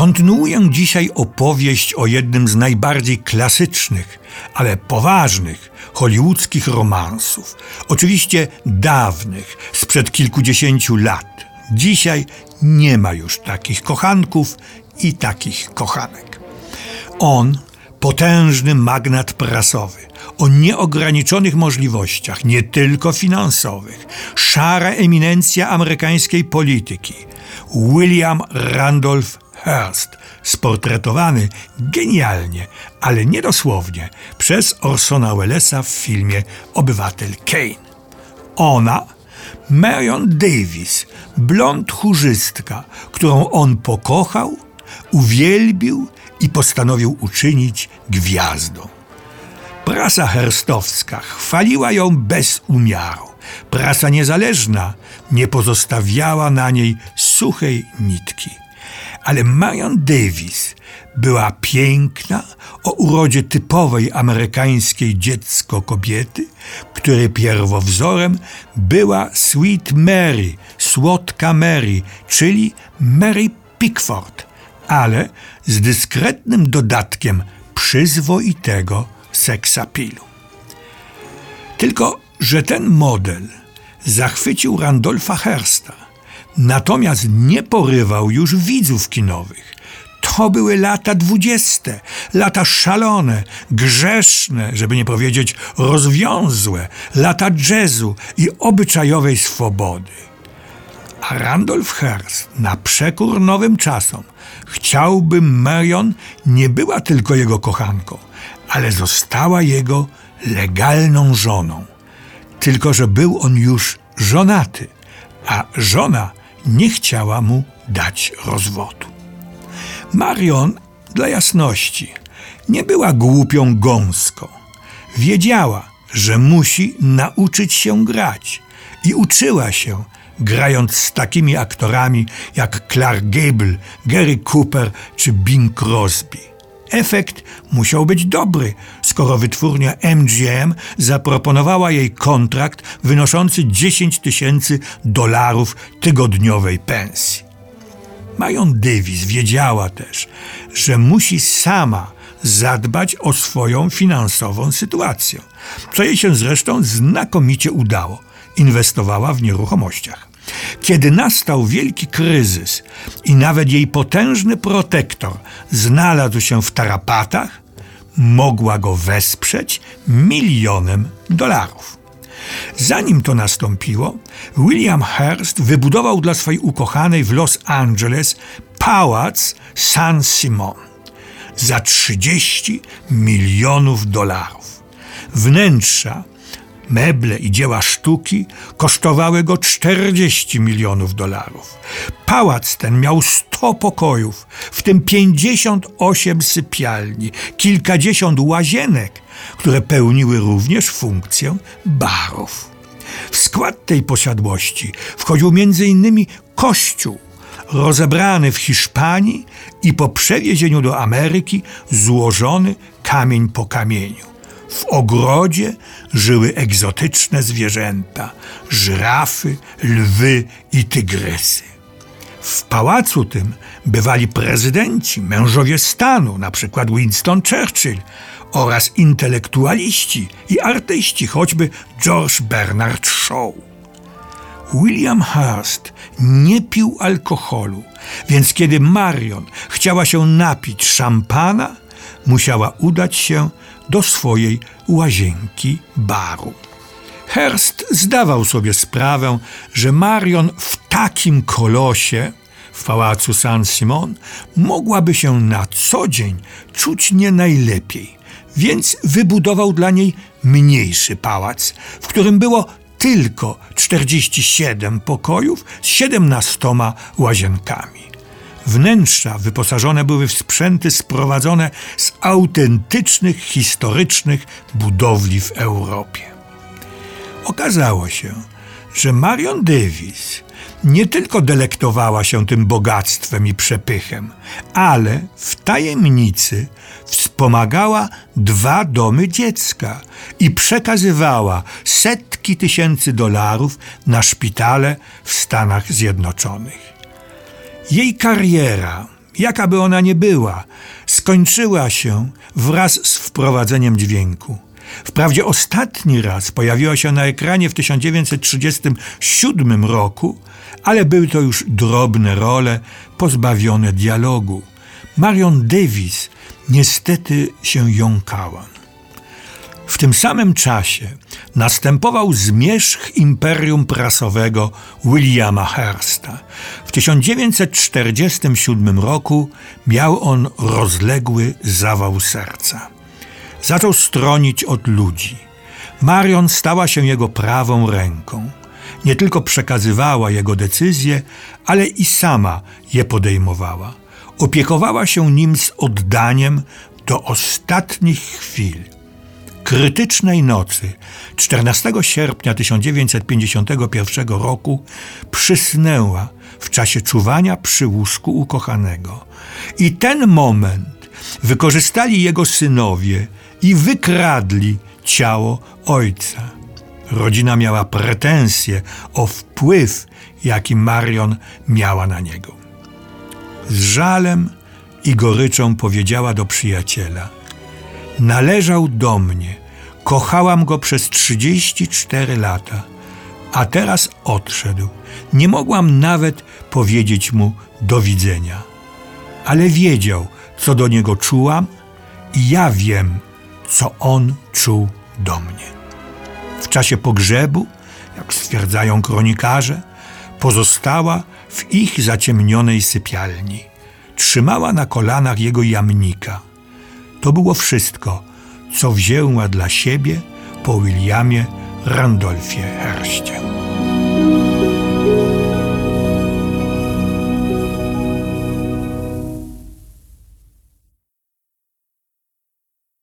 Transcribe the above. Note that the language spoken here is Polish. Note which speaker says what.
Speaker 1: Kontynuuję dzisiaj opowieść o jednym z najbardziej klasycznych, ale poważnych hollywoodzkich romansów. Oczywiście dawnych, sprzed kilkudziesięciu lat. Dzisiaj nie ma już takich kochanków i takich kochanek. On, potężny magnat prasowy, o nieograniczonych możliwościach, nie tylko finansowych, szara eminencja amerykańskiej polityki, William Randolph Hearst, sportretowany genialnie, ale niedosłownie przez Orsona Wellesa w filmie Obywatel Kane. Ona, Marion Davis, blond chórzystka, którą on pokochał, uwielbił i postanowił uczynić gwiazdą. Prasa herstowska chwaliła ją bez umiaru. Prasa niezależna nie pozostawiała na niej suchej nitki. Ale Marion Davis była piękna, o urodzie typowej amerykańskiej dziecko kobiety, której pierwowzorem była Sweet Mary, słodka Mary, czyli Mary Pickford, ale z dyskretnym dodatkiem przyzwoitego seksapilu. Tylko, że ten model zachwycił Randolfa Hersta, natomiast nie porywał już widzów kinowych. To były lata dwudzieste, lata szalone, grzeszne, żeby nie powiedzieć rozwiązłe, lata jazzu i obyczajowej swobody. A Randolph Hearst, na przekór nowym czasom, chciałby Marion nie była tylko jego kochanką, ale została jego legalną żoną. Tylko, że był on już żonaty, a żona nie chciała mu dać rozwodu. Marion, dla jasności, nie była głupią gąską. Wiedziała, że musi nauczyć się grać i uczyła się, grając z takimi aktorami jak Clark Gable, Gary Cooper czy Bing Crosby. Efekt musiał być dobry, skoro wytwórnia MGM zaproponowała jej kontrakt wynoszący 10 tysięcy dolarów tygodniowej pensji. Marion Davis wiedziała też, że musi sama zadbać o swoją finansową sytuację, co jej się zresztą znakomicie udało. Inwestowała w nieruchomościach. Kiedy nastał wielki kryzys i nawet jej potężny protektor znalazł się w tarapatach, mogła go wesprzeć milionem dolarów. Zanim to nastąpiło, William Hearst wybudował dla swojej ukochanej w Los Angeles pałac San Simon za 30 milionów dolarów. Wnętrza meble i dzieła sztuki kosztowały go 40 milionów dolarów. Pałac ten miał 100 pokojów, w tym 58 sypialni, kilkadziesiąt łazienek, które pełniły również funkcję barów. W skład tej posiadłości wchodził m.in. kościół, rozebrany w Hiszpanii i po przewiezieniu do Ameryki złożony kamień po kamieniu. W ogrodzie żyły egzotyczne zwierzęta żyrafy, lwy i tygrysy. W pałacu tym bywali prezydenci, mężowie stanu, przykład Winston Churchill, oraz intelektualiści i artyści, choćby George Bernard Shaw. William Hearst nie pił alkoholu, więc kiedy Marion chciała się napić szampana, musiała udać się do swojej łazienki baru. Hearst zdawał sobie sprawę, że Marion w takim kolosie w pałacu San Simon mogłaby się na co dzień czuć nie najlepiej, więc wybudował dla niej mniejszy pałac, w którym było tylko 47 pokojów z 17 łazienkami. Wnętrza wyposażone były w sprzęty sprowadzone z autentycznych, historycznych budowli w Europie. Okazało się, że Marion Davis nie tylko delektowała się tym bogactwem i przepychem, ale w tajemnicy wspomagała dwa domy dziecka i przekazywała setki tysięcy dolarów na szpitale w Stanach Zjednoczonych. Jej kariera jaka by ona nie była, skończyła się wraz z wprowadzeniem dźwięku. Wprawdzie ostatni raz pojawiła się na ekranie w 1937 roku, ale były to już drobne role pozbawione dialogu. Marion Davis niestety się jąkała. Tym samym czasie następował zmierzch imperium prasowego Williama Hearsta. W 1947 roku miał on rozległy zawał serca. Zaczął stronić od ludzi. Marion stała się jego prawą ręką. Nie tylko przekazywała jego decyzje, ale i sama je podejmowała. Opiekowała się nim z oddaniem do ostatnich chwil krytycznej nocy 14 sierpnia 1951 roku przysnęła w czasie czuwania przy łóżku ukochanego. I ten moment wykorzystali jego synowie i wykradli ciało ojca. Rodzina miała pretensje o wpływ, jaki Marion miała na niego. Z żalem i goryczą powiedziała do przyjaciela – Należał do mnie. Kochałam go przez 34 lata, a teraz odszedł. Nie mogłam nawet powiedzieć mu do widzenia. Ale wiedział, co do niego czułam, i ja wiem, co on czuł do mnie. W czasie pogrzebu, jak stwierdzają kronikarze, pozostała w ich zaciemnionej sypialni. Trzymała na kolanach jego jamnika – to było wszystko, co wzięła dla siebie po Williamie Randolfie Herście.